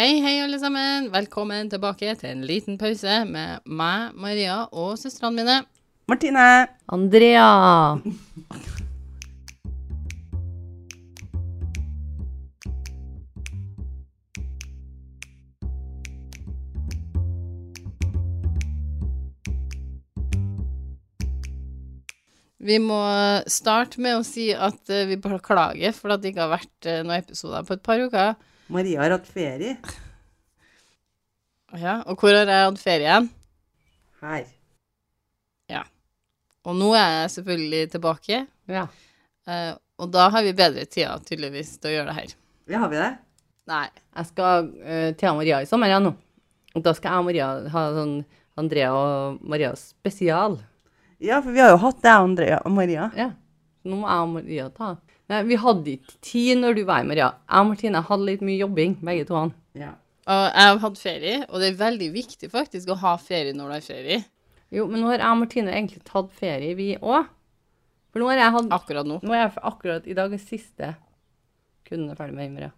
Hei, hei, alle sammen. Velkommen tilbake til en liten pause med meg, Maria, og søstrene mine. Martine. Andrea. Vi må starte med å si at eh, vi beklager for at det ikke har vært eh, noen episoder på et par uker. Maria har hatt ferie. Ja, og hvor har jeg hatt ferie igjen? Her. Ja. Og nå er jeg selvfølgelig tilbake, Ja. Uh, og da har vi bedre tida tydeligvis til å gjøre det her. Ja, har vi det? Nei. Jeg skal uh, til Maria i sommer igjen nå. Og da skal jeg og Maria ha sånn Andrea og Maria spesial. Ja, for vi har jo hatt deg, Andrea og Maria. Ja. Nå må jeg og Maria ta. Nei, vi hadde ikke tid når du var i Maria. Jeg og Martine hadde litt mye jobbing, begge to. han. Ja. Og jeg har hatt ferie, og det er veldig viktig faktisk å ha ferie når du har ferie. Jo, men nå har jeg og Martine egentlig tatt ferie, vi òg. For nå har jeg hatt Akkurat nå. Nå er jeg akkurat i dag den siste kunden er ferdig med Maria.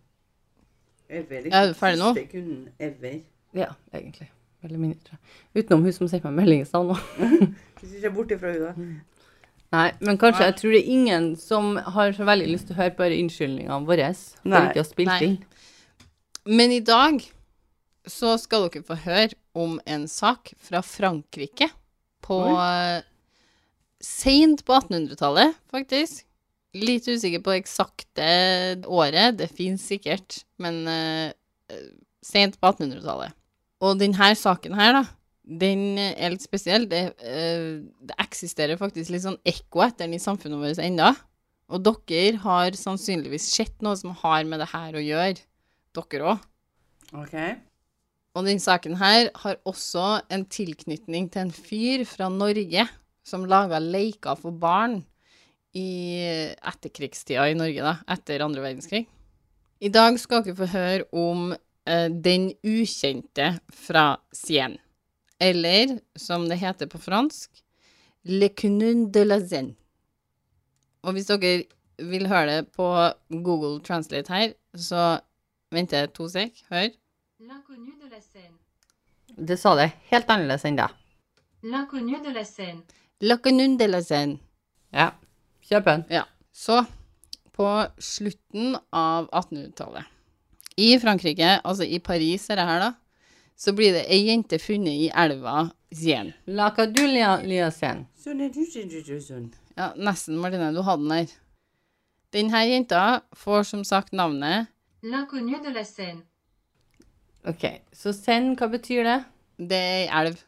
Ever. Er du ferdig nå? Siste kunden ever. Ja, egentlig. Veldig mindre. Utenom hun som sendte meg melding i stad nå. Hvis du ser bort ifra henne, da. Nei, men kanskje jeg tror det er ingen som har så veldig lyst til å høre på unnskyldningene våre for Nei. ikke å spille inn. Men i dag så skal dere få høre om en sak fra Frankrike på eh, Seint på 1800-tallet, faktisk. Litt usikker på det eksakte året, det finnes sikkert, men uh, seint på 1800-tallet. Og denne saken her, da, den er litt spesiell. Det, eh, det eksisterer faktisk litt sånn ekko etter den i samfunnet vårt enda. Og dere har sannsynligvis sett noe som har med det her å gjøre, dere òg. OK. Og den saken her har også en tilknytning til en fyr fra Norge som laga leker for barn i etterkrigstida i Norge, da, etter andre verdenskrig. I dag skal dere få høre om eh, Den ukjente fra Sienne. Eller, som det heter på fransk, Le Cunun de la Zen. Og hvis dere vil høre det på Google Translate her, så venter jeg to sek. Hør. L'inconnu de la Seine. Du sa det helt annerledes enn deg. L'inconnu de la Seine. Cunun de la Zen. Ja. Kjøp den. Ja. Så, på slutten av 1800-tallet, i Frankrike, altså i Paris er det her, da, så blir det ei jente funnet i elva Sien. La cadulia liasen. Du, sånn. Ja, nesten, Martine. Du hadde den der. Denne jenta får som sagt navnet La de la Seine. OK. Så Sen, hva betyr det? Det er ei elv.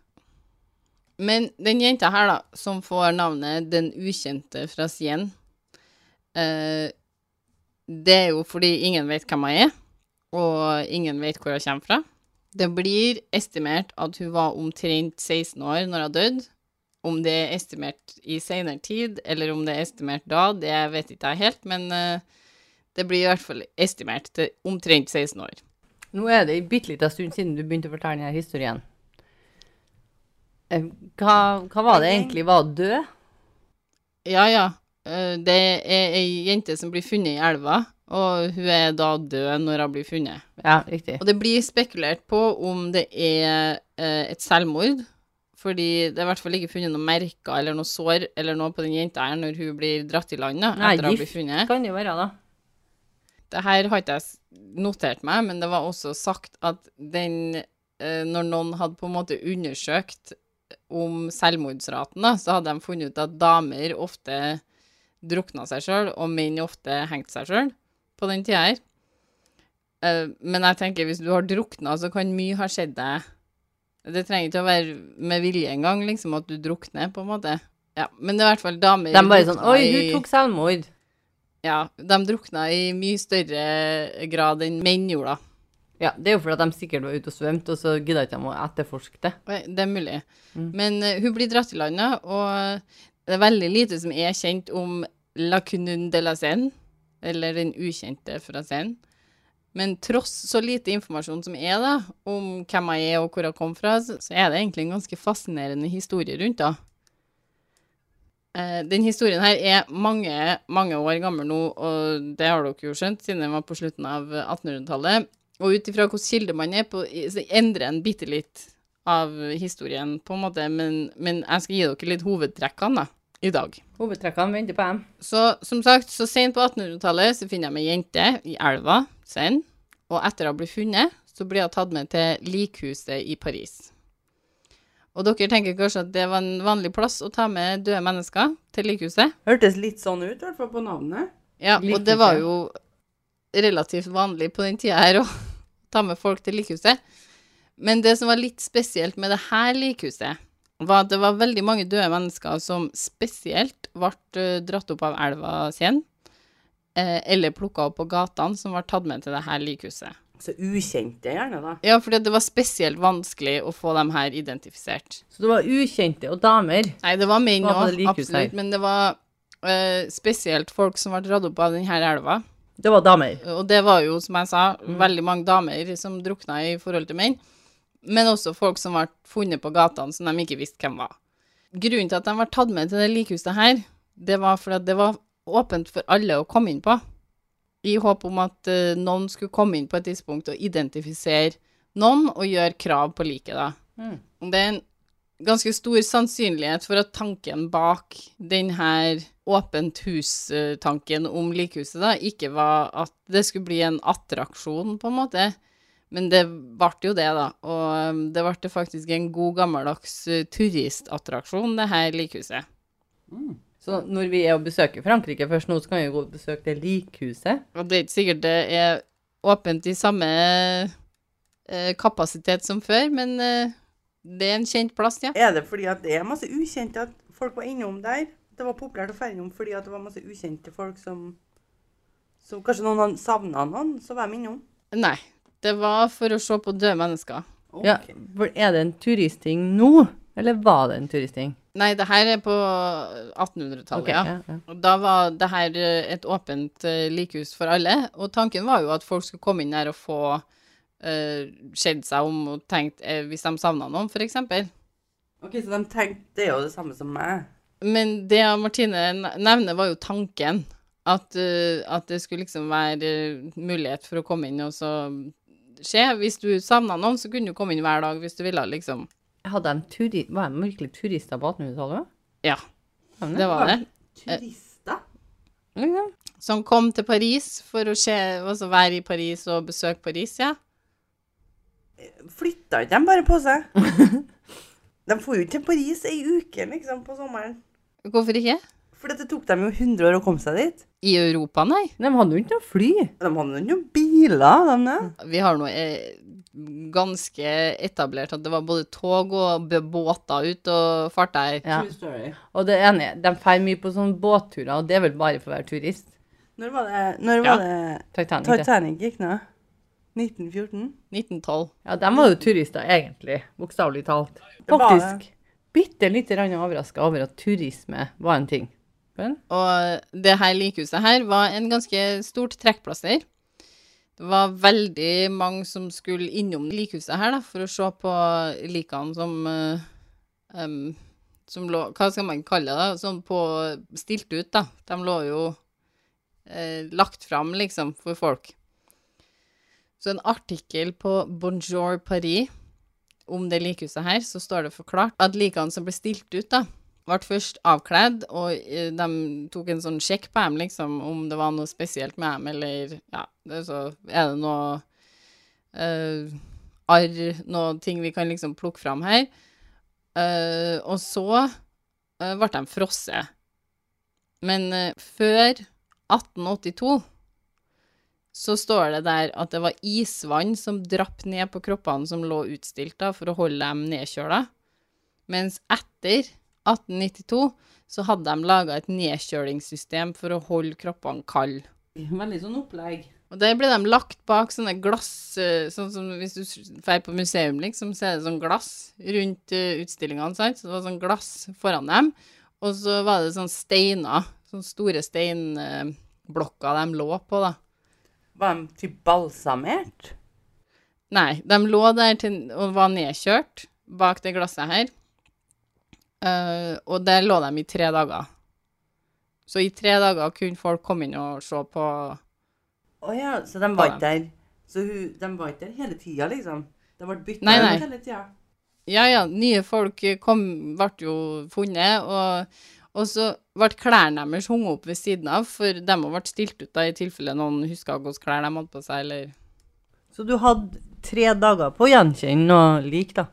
Men den jenta her, da, som får navnet Den ukjente fra Sien, eh, det er jo fordi ingen vet hvem hun er, og ingen vet hvor hun kommer fra. Det blir estimert at hun var omtrent 16 år når hun døde. Om det er estimert i senere tid, eller om det er estimert da, det vet ikke jeg helt, men eh, det blir i hvert fall estimert til omtrent 16 år. Nå er det en bitte lita stund siden du begynte å fortelle denne historien. Eh, Hva, hva var det egentlig? Var hun død? Ja, ja. Eh, Det er ei jente som blir funnet i elva, og hun er da død når hun blir funnet. Ja, riktig. Og det blir spekulert på om det er eh, et selvmord, fordi det er i hvert fall ikke funnet noen merker eller noe sår eller noe på den jenta her når hun blir dratt i land da, Nei, etter å ha blitt funnet. kan det jo være, da. Det her har ikke jeg notert meg, men det var også sagt at den eh, Når noen hadde på en måte undersøkt om selvmordsraten, da, så hadde de funnet ut at damer ofte drukna seg sjøl, og menn ofte hengte seg sjøl på den tida her. Eh, men jeg tenker, hvis du har drukna, så kan mye ha skjedd deg. Det trenger ikke å være med vilje engang, liksom, at du drukner, på en måte. Ja, men det er i hvert fall damer De bare sånn Oi, hun tok selvmord. ja, de drukna i mye større grad enn menn gjorde, da. Ja, det er jo fordi de sikkert var ute og svømte, og så gidda ikke de å etterforske det. Det er mulig. Mm. Men uh, hun blir dratt i landet, og det er veldig lite som er kjent om La Cunun de la Seine, eller Den ukjente fra scenen. Men tross så lite informasjon som er da, om hvem jeg er og hvor jeg kom fra, så er det egentlig en ganske fascinerende historie rundt da. Eh, Den historien her er mange, mange år gammel nå, og det har dere jo skjønt, siden den var på slutten av 1800-tallet. Og ut ifra hvilken kilde man er på, så endrer en bitte litt av historien, på en måte, men, men jeg skal gi dere litt hovedtrekkene da, i dag. Hovedtrekkene venter på dem. Så som sagt, så sent på 1800-tallet så finner de ei jente i elva, Seine, og etter å ha blitt funnet, så blir hun tatt med til likhuset i Paris. Og dere tenker kanskje at det var en vanlig plass å ta med døde mennesker til likhuset? Hørtes litt sånn ut, i hvert fall på navnet. Ja, og det var jo relativt vanlig på den tida her å ta med folk til likhuset. Men det som var litt spesielt med det her likhuset, var at det var veldig mange døde mennesker som spesielt ble eh, dratt opp av elva Seine, eh, eller plukka opp på gatene, som ble tatt med til det her likhuset. Så ukjente, gjerne, da. Ja, fordi det var spesielt vanskelig å få dem her identifisert. Så det var ukjente og damer. Nei, det var menn òg, her? absolutt, men det var uh, spesielt folk som ble dratt opp av denne elva. Det var damer. Og det var jo, som jeg sa, veldig mange damer som drukna i forhold til menn. Men også folk som ble funnet på gatene som de ikke visste hvem var. Grunnen til at de ble tatt med til det likhuset her, det var fordi det var åpent for alle å komme inn på. I håp om at uh, noen skulle komme inn på et tidspunkt og identifisere noen og gjøre krav på liket, da. Mm. Det er en ganske stor sannsynlighet for at tanken bak denne åpent hus-tanken om likhuset da, ikke var at det skulle bli en attraksjon, på en måte. Men det ble jo det, da. Og um, det ble faktisk en god gammeldags uh, turistattraksjon, det her likhuset. Så når vi er og besøker Frankrike først nå, så kan vi gå og besøke det likhuset. Og det er ikke sikkert det er åpent i samme eh, kapasitet som før, men eh, det er en kjent plass, ja. Er det fordi at det er masse ukjente at folk var innom der? Det var populært å dra innom fordi at det var masse ukjente folk som som Kanskje noen savna noen, så var de innom. Nei. Det var for å se på døde mennesker. Ja, for er det en turistting nå, eller var det en turistting? Nei, det her er på 1800-tallet, okay, ja. ja, ja. Og da var det her eh, et åpent eh, likhus for alle, og tanken var jo at folk skulle komme inn her og få uh, sett seg om og tenkt eh, hvis de savna noen, for eksempel. Ok, Så de tenkte det er jo det samme som meg. Men det Martine nevner, var jo tanken. At, uh, at det skulle liksom være eh, mulighet for å komme inn og så skje. Hvis du savna noen, så kunne du komme inn hver dag hvis du ville, liksom. Hadde de turi var de virkelig turister på 1800-tallet? Ja, det var det. Turister? Ja. Som kom til Paris for å se, altså være i Paris og besøke Paris, ja. Flytta ikke de bare på seg? De får jo ikke til Paris ei uke, liksom, på sommeren. Hvorfor ikke? For det tok dem jo 100 år å komme seg dit. I Europa, nei. De hadde jo ikke noe fly. De hadde jo noen biler, de der. Vi har nå eh, ganske etablert at det var både tog og båter ute og farta her. Ja. True story. Og det ene, de drar mye på sånne båtturer, og det er vel bare for å være turist. Når var det, når Ja. det Titanic. Titanic gikk nå? 1914? 1912. Ja, de var jo turister, egentlig. Bokstavelig talt. Var. Faktisk bitte lite grann overraska over at turisme var en ting. Men Og det her likhuset her var en ganske stort trekkplaster. Det var veldig mange som skulle innom likhuset her da, for å se på likene som uh, um, Som lå Hva skal man kalle det? Sånn på Stilt ut, da. De lå jo eh, lagt fram, liksom, for folk. Så en artikkel på Bonjour Paris om det likhuset her, så står det forklart at likene som ble stilt ut, da, ble først avkledd, og eh, de tok en sånn sjekk på dem, liksom, om det var noe spesielt med dem, eller ja, så Er det noe uh, arr, noe ting vi kan liksom plukke fram her? Uh, og så uh, ble de frosset. Men før 1882 så står det der at det var isvann som drapp ned på kroppene som lå utstilt da, for å holde dem nedkjøla. Mens etter 1892 så hadde de laga et nedkjølingssystem for å holde kroppene kalde. veldig sånn opplegg. Og der ble de lagt bak sånne glass, eh, sånn som hvis du drar på museum, liksom, så er det sånn glass rundt eh, utstillingene, sant? Så det var sånn glass foran dem, og så var det sånn steiner, sånne store steinblokker de lå på, da. Var de typ balsamert? Nei, de lå der til, og var nedkjørt bak det glasset her. Eh, og der lå de i tre dager. Så i tre dager kunne folk komme inn og se på Å ja, så de var ikke der Så hun, de var ikke der hele tida, liksom. De ble bytta ut hele tida. Ja, ja, nye folk kom, ble jo funnet, og, og så ble klærne deres hengt opp ved siden av, for de ble stilt ut da, i tilfelle noen huska hvilke klær de hadde på seg, eller Så du hadde tre dager på å gjenkjenne noe lik, da?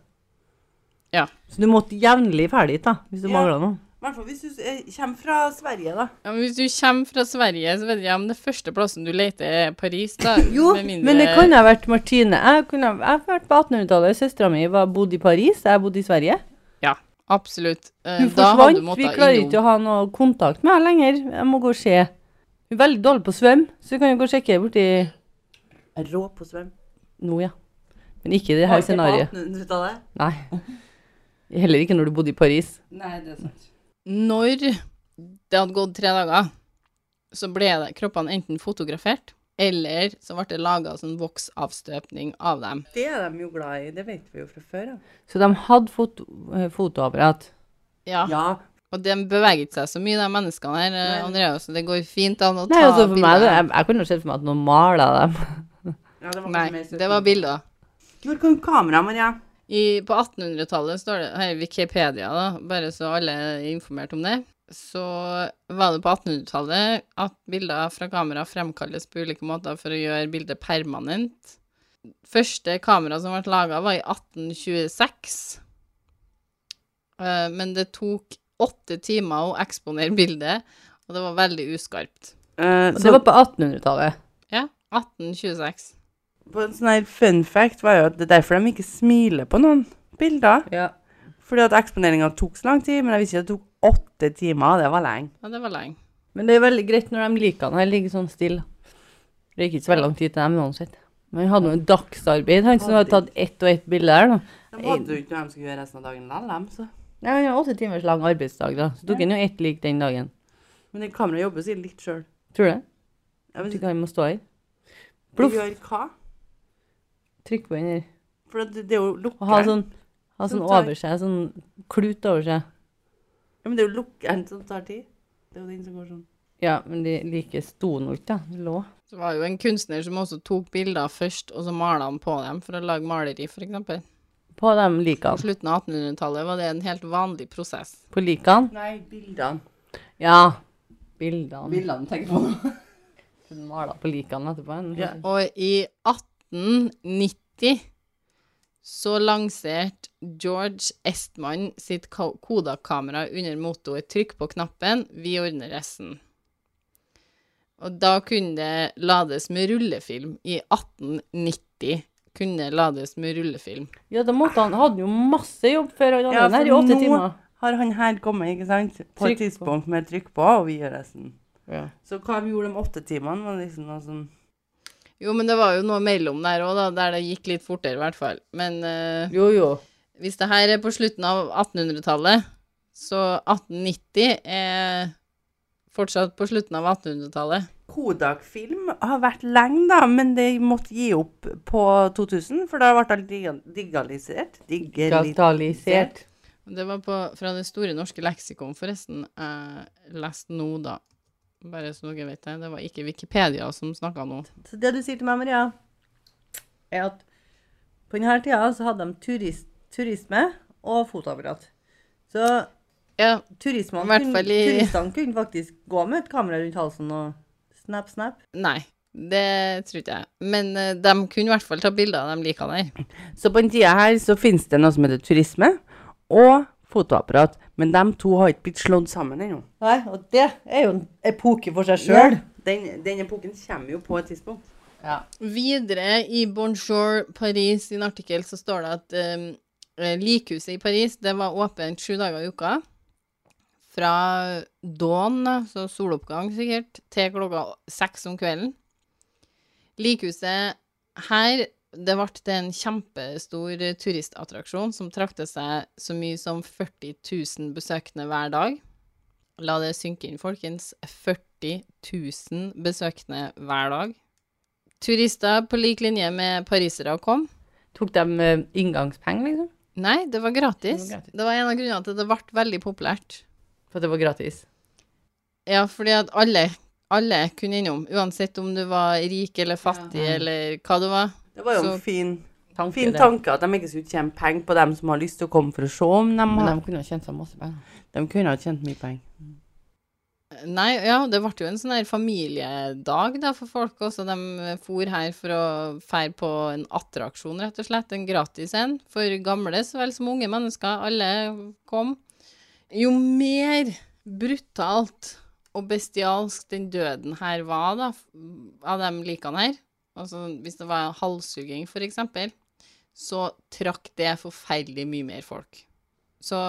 Ja. Så du måtte jevnlig ferdig dit, da, hvis du Ja. mangla noe? I hvert fall hvis du eh, kommer fra Sverige, da. ja, men Hvis du kommer fra Sverige, så vet jeg om det første plassen du leter, er Paris, da. Jo, med mindre- men det kan ha vært Martine. Jeg, kunne, jeg har vært på 1800-tallet. Søstera mi var- bodde i Paris, jeg bodde i Sverige. Ja, absolutt. Eh, Hun da hadde du forsvant. Vi klarer innom- ikke å ha noe kontakt med henne lenger. Jeg må gå og se. Hun er veldig dårlig på å svømme, så vi kan jo gå og sjekke borti rå på å svømme. nå, ja. Men ikke i det her scenarioet. På 1800-tallet. Nei. Heller ikke når du bodde i Paris. Nei, det er sant. Når det hadde gått tre dager, så ble det, kroppene enten fotografert, eller så ble det laga sånn voksavstøpning av dem. Det er de jo glad i. Det vet vi jo fra før av. Så de hadde foto, eh, fotoapparat. Ja. Ja. Og de beveger ikke seg så mye, de menneskene her, eh. Andreas. Så det går fint an å ta Nei, altså for meg, bilder. jeg, jeg kunne sett for meg at noen maler dem. ja det var Nei, det var bilder. Hvor kom kamera, Maria? I, på 1800-tallet står det her i Wikipedia, da, bare så alle er informert om det, så var det på 1800-tallet at bilder fra kamera fremkalles på ulike måter for å gjøre bildet permanent. Første kamera som ble laga, var i 1826. Eh, Men det tok åtte timer å eksponere bildet, og det var veldig uskarpt. Uh, så det var på 1800-tallet. Ja, 1826. på en sånn her fun fact var jo at det er derfor de ikke smiler på noen bilder. Ja. Fordi at eksponeringa tok så lang tid, men jeg visste ikke at det tok åtte timer. Det var lenge. Ja, det var lenge. Men det er veldig greit når de liker den. Jeg ligger sånn stille. Det gikk ikke så veldig lang tid til dem uansett. Men han hadde jo en dagsarbeid. Han som hadde tatt ett og ett bilde der, da. De hadde jo ikke noe de skulle gjøre resten av dagen likevel, dem, så. Nei, han har åtte timers lang arbeidsdag, da. Så tok han jo ett lik den dagen. Men det kameraet jobber sikkert litt sjøl. Tror du det? Jeg vet Tror ikke. ikke han må stå her. Ploff. gjør hva? Trykk på den der. For det, det er jo Og ha lukkeren. sånn, ha sånn over seg, sånn klut over seg. Ja, men det er jo lukkeren som tar tid. Det er jo den som går sånn. Ja, men de like sto nå ikke, da. De lå. Så var jo en kunstner som også tok bilder først, og så malte han på dem for å lage maleri, eksempel. På likene. På slutten av 1800-tallet var det en helt vanlig prosess. På likene. Nei, bildene. Ja. Bildene. Bildene tenker på nå. Hun maler på likene etterpå. Ja. Og i 1890 så lanserte George Estman sitt kodakamera Kodak-kamera under mottoet 'trykk på knappen, vi ordner resten'. Og da kunne det lades med rullefilm. I 1890 kunne det lades med rullefilm. Ja, da måtte han hadde jo masse jobb før han hadde Ja, den her i åtte nå- timer. Har han her kommet, ikke sant? På Trykk et på. tidspunkt med trykk på, og vi gjør resten. Ja. Så hva vi gjorde de åtte timene, var liksom noe sånn Jo, men det var jo noe mellom der òg, da, der det gikk litt fortere, i hvert fall. Men uh, Jo, jo. hvis det her er på slutten av 1800-tallet, så 1890 er fortsatt på slutten av 1800-tallet. Kodak-film har vært lenge, da, men de måtte gi opp på 2000, for da ble alt diga- digitalisert. Digitalisert. Digitalisert. Det var på, fra Det store norske leksikon, forresten. Jeg leste nå, da. Bare så dere vet det. Det var ikke Wikipedia som snakka nå. Så det du sier til meg, Maria, er at på denne tida så hadde de turist, turisme og fotoapparat. Så Ja, turistene I kunne, i- kunne faktisk gå med et kamera rundt halsen og snap, snap. nei. Det tror ikke jeg. Men eh, de kunne i hvert fall ta bilder av de likene der. Så på den tida her så finnes det noe som heter turisme, og fotoapparat. Men de to har ikke blitt slått sammen ennå. Nei, og det er jo en epoke for seg Ja, Den, den epoken kommer jo på et tidspunkt. Ja. Videre i Bonjour Paris sin artikkel så står det at eh, likhuset i Paris det var åpent sju dager i uka. Fra dawn, så soloppgang sikkert, til klokka seks om kvelden. Likhuset her det ble til en kjempestor turistattraksjon som trakk til seg så mye som 40 000 besøkende hver dag. La det synke inn, folkens. 40 000 besøkende hver dag. Turister på lik linje med parisere kom. Tok de uh, inngangspenger, liksom? Nei, det var gratis. Det var gratis. Det var en av grunnene til at det ble veldig populært. For at det var gratis? Ja, fordi at alle, alle kunne innom. Uansett om du var rik eller fattig, eller hva du var. Det var jo Så- en fin, Tanke, fin tanke at de ikke skulle tjene penger på dem som har lyst til å komme for å se om de Men de kunne ha tjent seg masse penger. De kunne ha tjent mye penger. Nei, ja, det ble jo en sånn her familiedag da for folk også. De for her for å fære på en attraksjon, rett og slett. En gratis en. For gamle så vel som unge mennesker. Alle kom. Jo mer brutalt og bestialsk den døden her var, da, av de likene her, altså hvis det var halshugging for eksempel, så trakk det forferdelig mye mer folk. Så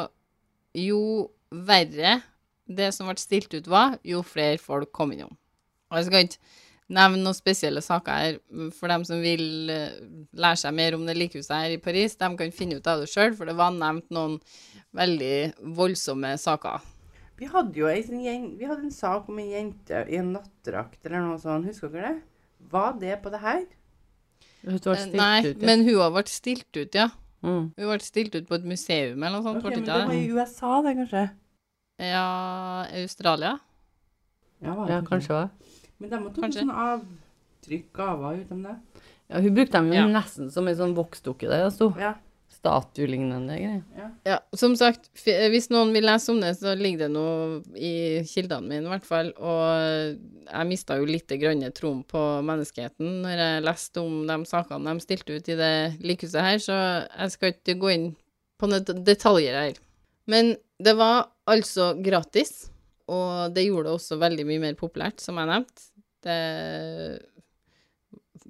jo verre det som ble stilt ut var, jo flere folk kom innom. Og jeg skal ikke nevne noen spesielle saker her, for dem som vil eh, lære seg mer om det likehuset her i Paris, de kan finne ut av det sjøl, for det var nevnt noen veldig voldsomme saker. Vi hadde jo ei sånn vi hadde en sak om en jente i en nattdrakt eller noe sånt. Husker dere det? Var det på det her? Hun ble Eh, stilt Nei, ut, ja. men hun har vært stilt ut, ja. Mm. Hun ble stilt ut på et museum eller noe sånt. Ok, men det var i USA, det, kanskje? Ja, Australia? Ja, var det Ja, kanskje òg. Men de tok noen sånn avtrykk gaver, uten utenom det. Ja, hun brukte dem jo Ja. nesten som en sånn voksdukke der, sto. Ja. Statuelignende greier. Ja, som sagt, f hvis noen vil lese om det, så ligger det noe i kildene mine, i hvert fall. Og jeg mista jo litt grønne troen på menneskeheten når jeg leste om de sakene de stilte ut i det likehuset her, så jeg skal ikke gå inn på noen detaljer her. Men det var altså gratis, og det gjorde det også veldig mye mer populært, som jeg nevnte. Det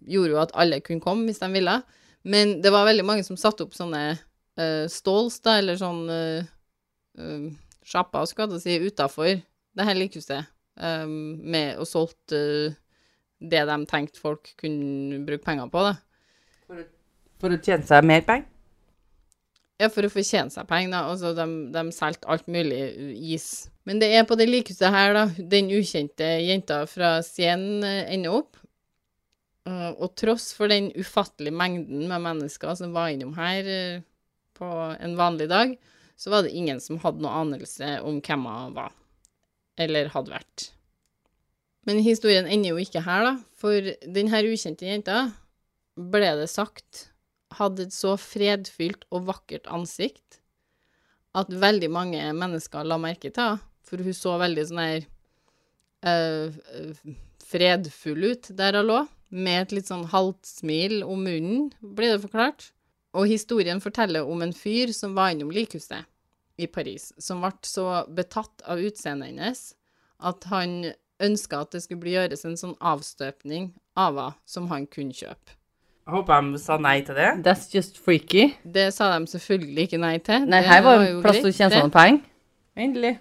gjorde jo at alle kunne komme hvis de ville. Men det var veldig mange som satte opp sånne uh, stalls, da, eller sånn uh, uh, sjapper, skal jeg si, utafor det her likehuset, um, med og solgte uh, det de tenkte folk kunne bruke penger på, da. For å tjene seg mer penger? Ja, for å fortjene seg penger, da. Altså, de, de solgte alt mulig is. Men det er på det likehuset her, da, den ukjente jenta fra Sien ender opp. Uh, og tross for den ufattelige mengden med mennesker som var innom her uh, på en vanlig dag, så var det ingen som hadde noe anelse om hvem hun var, eller hadde vært. Men historien ender jo ikke her, da, for denne ukjente jenta, ble det sagt, hadde et så fredfylt og vakkert ansikt at veldig mange mennesker la merke til henne, for hun så veldig sånn her eh, eh, fredfull ut der hun lå, med et litt sånn halvt smil om munnen, blir det forklart. Og historien forteller om en fyr som var innom likhuset i Paris, som ble så betatt av utseendet hennes at han ønska at det skulle bli gjøres en sånn avstøpning av henne som han kunne kjøpe. Jeg håper de sa nei til det. That's just freaky. Det sa de selvfølgelig ikke nei til. Nei, her var var jo plass til å tjene sånne penger. Endelig.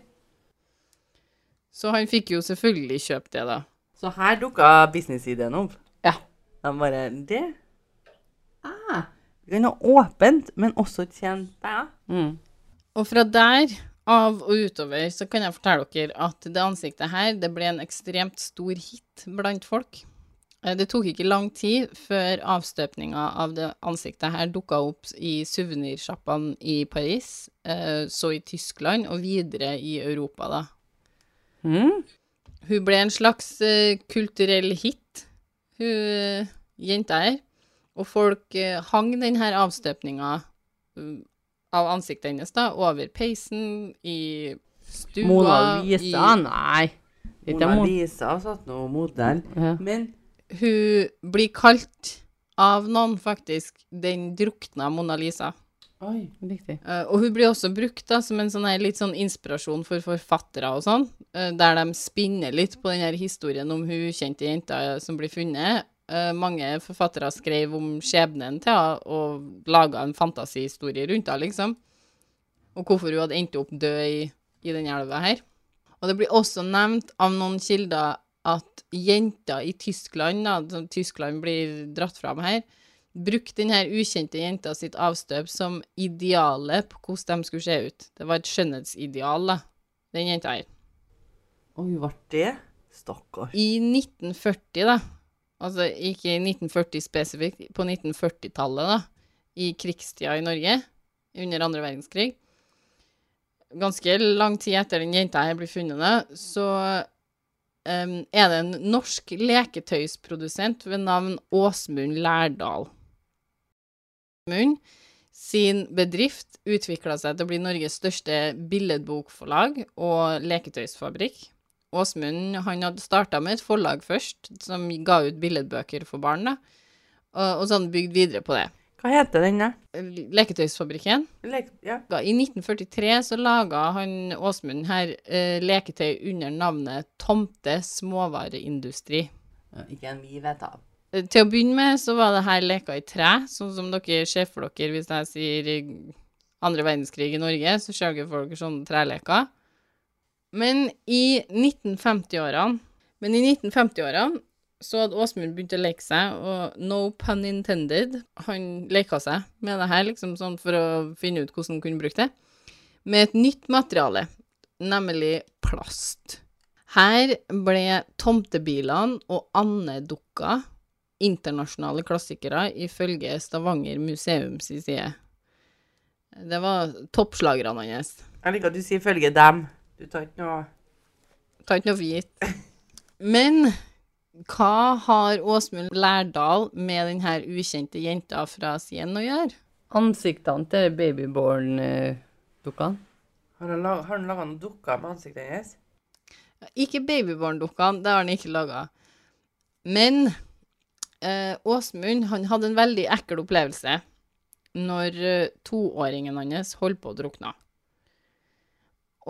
Så han fikk jo selvfølgelig kjøpt det, da. Så her dukka businessideen opp. De bare Det? Ah, vi kan ha åpent, men også tjene penger. Mm. Og fra der av og utover så kan jeg fortelle dere at det ansiktet her, det ble en ekstremt stor hit blant folk. Eh, Det tok ikke lang tid før avstøpninga av det ansiktet her dukka opp i suvenirsjappene i Paris, eh, så i Tyskland og videre i Europa, da. Mm. Hun ble en slags eh, kulturell hit, hun jenta her. Og folk eh, hang denne avstøpninga eh, av ansiktet hennes da, over peisen, i stua Mona Lisa? i, Nei. Ikke Mona Lisa satt nå modell. Ja. Men Hun blir kalt av noen, faktisk, den drukna Mona Lisa. Oi. Riktig. Uh, og hun blir også brukt da, som en sånn her, litt sånn inspirasjon for forfattere og sånn, uh, der de spinner litt på den her historien om hun ukjente jenta som blir funnet. Uh, mange forfattere skrev om skjebnen til henne og laga en fantasihistorie rundt henne, liksom. Og hvorfor hun hadde endt opp død i, i den elva her. Og det blir også nevnt av noen kilder at jenter i Tyskland, da, som Tyskland blir dratt fram her, brukte denne ukjente jenta sitt avstøp som idealet på hvordan de skulle se ut. Det var et skjønnhetsideal, da, den jenta her. Oi, ble det? Stakkar. I 1940, da, altså ikke i 1940 spesifikt, på 1940-tallet, da, i krigstida i Norge, under andre verdenskrig, ganske lang tid etter den jenta her blir funnet, da, så um, er det en norsk leketøysprodusent ved navn Åsmund Lærdal. Åsmund sin bedrift utvikla seg til å bli Norges største billedbokforlag og leketøysfabrikk. Åsmund han hadde starta med et forlag først, som ga ut billedbøker for barn, da. Og, og så hadde han bygd videre på det. Hva heter den, da? Leketøysfabrikken. Lek ja. I 1943 så laga han Åsmund her eh, leketøy under navnet Tomte småvareindustri. Ikke en vi vet av. Til å begynne med så var det her leker i tre, sånn som dere ser for dere hvis jeg sier andre verdenskrig i Norge, så ser dere for dere sånne treleker. Men i 1950-årene Men i 1950-årene så hadde Åsmund begynt å leke seg, og no pun intended, han leka seg med det her, liksom sånn for å finne ut hvordan han kunne bruke det, med et nytt materiale, nemlig plast. Her ble tomtebilene og andedukka internasjonale klassikere ifølge Stavanger museums side. Det var toppslagerne hans. Jeg liker at du sier følge dem. Du tar ikke noe Tar ikke noe for gitt. Men hva har Åsmund Lærdal med denne ukjente jenta fra Sien å gjøre? Ansiktene til babyborn-dukkene. Har han lag- har han laga noen dukker med ansiktet hennes? Ikke babyborn-dukkene, det har han ikke laga. Men eh, Åsmund han hadde en veldig ekkel opplevelse når eh, toåringen hans holdt på å drukne.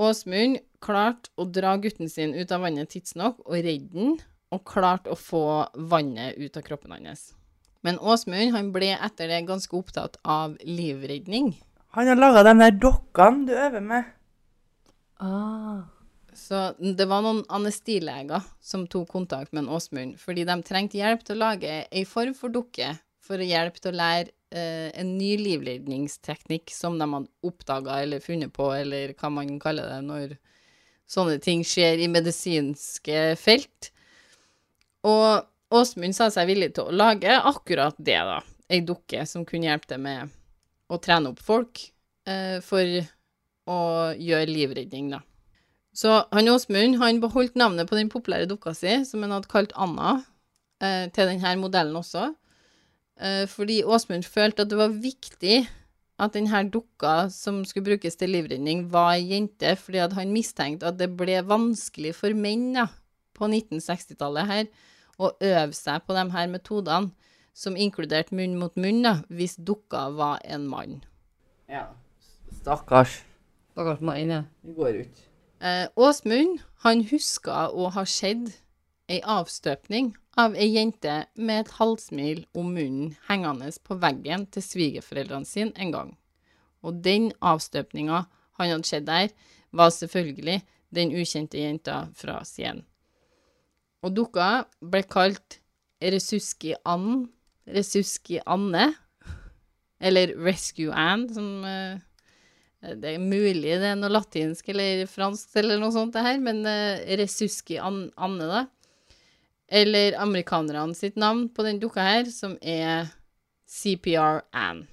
Åsmund klarte å dra gutten sin ut av vannet tidsnok og redde den, og klarte å få vannet ut av kroppen hans. Men Åsmund han ble etter det ganske opptatt av livredning. Han har laga de der dokkene du øver med. Ah. Så det var noen anestileger som tok kontakt med en Åsmund, fordi de trengte hjelp til å lage ei form for dukke for å hjelpe til å lære eh, en ny livredningsteknikk som de hadde oppdaga eller funnet på, eller hva man kaller det når sånne ting skjer i medisinske felt. Og Åsmund sa seg villig til å lage akkurat det, da. Ei dukke som kunne hjelpe til med å trene opp folk eh, for å gjøre livredning, da. Så han Åsmund han beholdt navnet på den populære dukka si, som han hadde kalt Anna, eh, til denne modellen også. Eh, fordi Åsmund følte at det var viktig at denne dukka som skulle brukes til livredning, var ei jente, fordi at han mistenkte at det ble vanskelig for menn da, på 1960-tallet her å øve seg på de her metodene, som inkluderte munn mot munn, da, hvis dukka var en mann. Ja. Stakkars. Stakkars mann, ja. Det går ut. Eh, Åsmund, han huska å ha sett ei avstøpning av ei jente med et halvsmil om munnen hengende på veggen til svigerforeldrene sine en gang. Og den avstøpninga han hadde sett der, var selvfølgelig den ukjente jenta fra Sien. Og dukka ble kalt Resuski Ann, Resuski Anne, eller Rescue Anne, som eh, det er mulig det er noe latinsk eller fransk eller noe sånt det her, men uh, Resuski An Anne, da. Eller amerikanerne sitt navn på den dukka her, som er CPR Anne.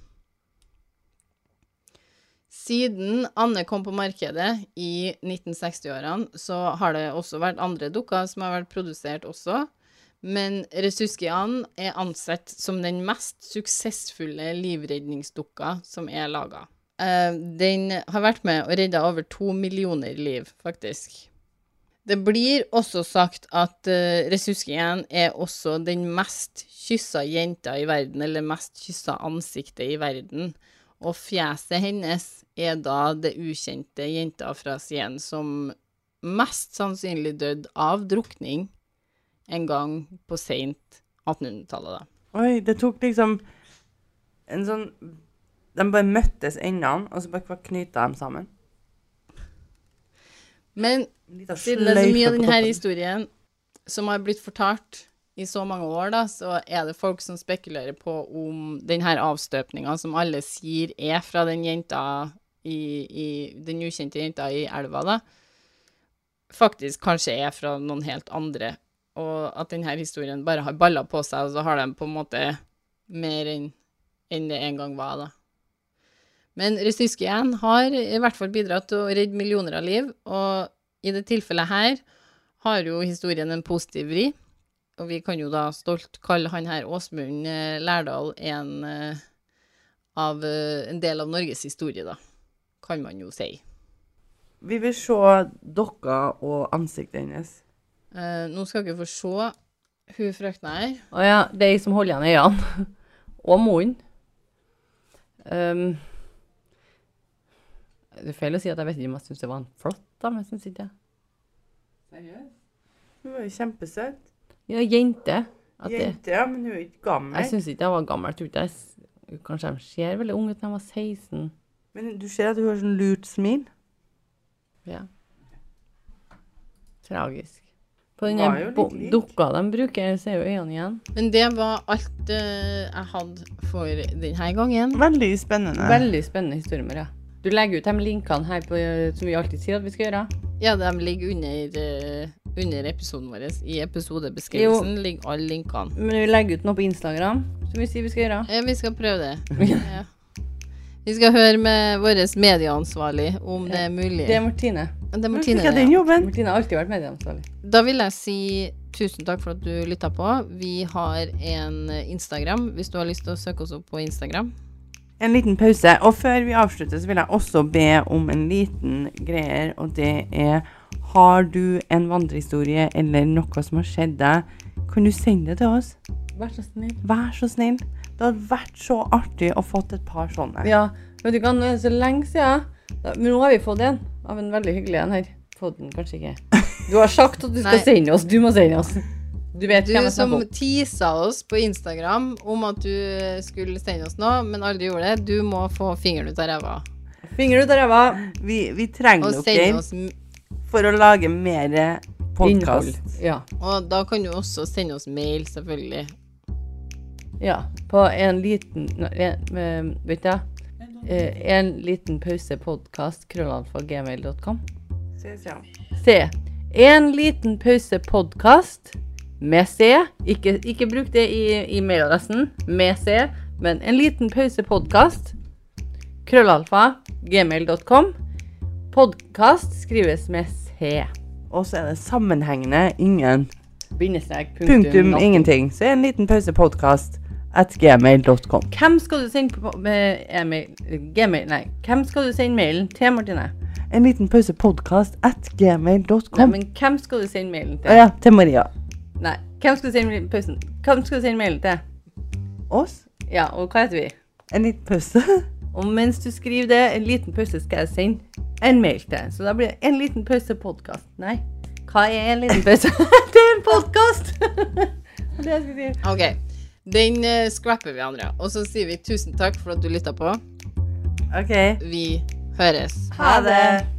Siden Anne kom på markedet i 1960-årene, så har det også vært andre dukker som har vært produsert også. Men Resuski Anne er ansett som den mest suksessfulle livredningsdukka som er laga. Eh, den har vært med og redda over to millioner liv, faktisk. Det blir også sagt at uh, Resuskien er også den mest kyssa jenta i verden, eller mest kyssa ansiktet i verden. Og fjeset hennes er da det ukjente jenta fra Sien som mest sannsynlig døde av drukning en gang på seint 1800-tallet, da. Oi, det tok liksom en sånn De bare møttes endene, og så bare knyta dem sammen. Men Siden det er så mye av denne historien som har blitt fortalt i så mange år, da, så er det folk som spekulerer på om denne avstøpninga som alle sier er fra den jenta i, i Den ukjente jenta i elva, da, faktisk kanskje er fra noen helt andre, og at denne historien bare har balla på seg, og så har de på en måte mer enn enn det en gang var, da. Men Resyskien har i hvert fall bidratt til å redde millioner av liv, og i det tilfellet her har jo historien en positiv vri. Og vi kan jo da stolt kalle han her Åsmund eh, Lærdal en eh, av eh, en del av Norges historie, da. Kan man jo si. Vi vil se dokka og ansiktet hennes. Eh, nå skal dere få se hun frøkna her. Å ja, det er jeg som holder igjen øynene. Og munnen. Um, det er feil å si at jeg vet ikke om jeg syns det var en flott dame. Jeg syns ikke det. Hun var jo kjempesøt. Ja, jente. At det, Jente, ja, men hun er ikke gammel. jeg syns ikke jeg var gammel. Jeg tror ikke jeg s- Kanskje de ser veldig unge ut når de var 16. Men du ser at hun har sånn lurt smil. Ja. Tragisk. På den Var der jo litt bo- lik. dukka de bruker, ser jo øynene igjen. Men det var alt eh, jeg hadde for denne gangen. Veldig spennende. Veldig spennende historie, Maria. Du legger ut de linkene her på, som vi alltid sier at vi skal gjøre. Ja, de ligger under, eh, under episoden vår. I episodebeskrivelsen ligger alle linkene. Men vi legger ut noe på Instagram, som vi sier vi skal gjøre. Ja, vi skal prøve det. Ja. Vi skal høre med vår medieansvarlig om det er mulig. Det er Martine. Det er Martine. Det jeg den ja. jobben. Martine har alltid vært medieansvarlig. Da vil jeg si tusen takk for at du lytta på. Vi har en Instagram, hvis du har lyst til å søke oss opp på Instagram. En liten pause. Og før vi avslutter, så vil jeg også be om en liten greier, og det er Har du en vandrehistorie eller noe som har skjedd deg, kan du sende det til oss? Vær så snill. Vær så snill. Det hadde vært så artig å fått et par sånne. Ja, vet du hva, nå er det så lenge siden. Da, men nå har vi fått en av en veldig hyggelig en her. Fått den kanskje ikke. Du har sagt at du skal Nei. sende oss. Du må sende oss. Du vet Du hvem jeg som teasa oss på Instagram om at du skulle sende oss noe, men aldri gjorde det, du må få fingeren ut av ræva. Fingeren ut av ræva. Vi, vi trenger dere oss for å lage mer Innhold. podkast. Ja. Og da kan du også sende oss mail, selvfølgelig. ja. På en liten en, eh, Vet du eh, En liten pause podkast krøllalfa gmail.com. Se. En liten pause podkast med C. Ikke, ikke bruk det i, i mailadressen med C, men en liten pause podkast. Krøllalfa gmail.com. Podkast skrives med C. Og så er det sammenhengende ingen Bindestrek. punktum punktum ingenting. Så en liten pause podkast at gmail.com. Hvem skal du sende på, med e-mail, gmail, nei, hvem skal du sende mailen til, Martine? En liten pause podkast at Nei, gmail.com. men hvem skal du sende mailen til? Ja, ja, til Maria. Nei, hvem skal du sende pausen? Hvem skal du sende mail til? Oss. Ja, og hva heter vi? En liten pause. Og mens du skriver det, en liten pause skal jeg sende en mail til. Så da blir det en liten pause podkast. Nei, hva er en liten pause? det er en podkast! det jeg si. Ok, den uh, scrapper vi, Andrea. Og så sier vi tusen takk for at du lytta på. OK. Vi høres. Ha det.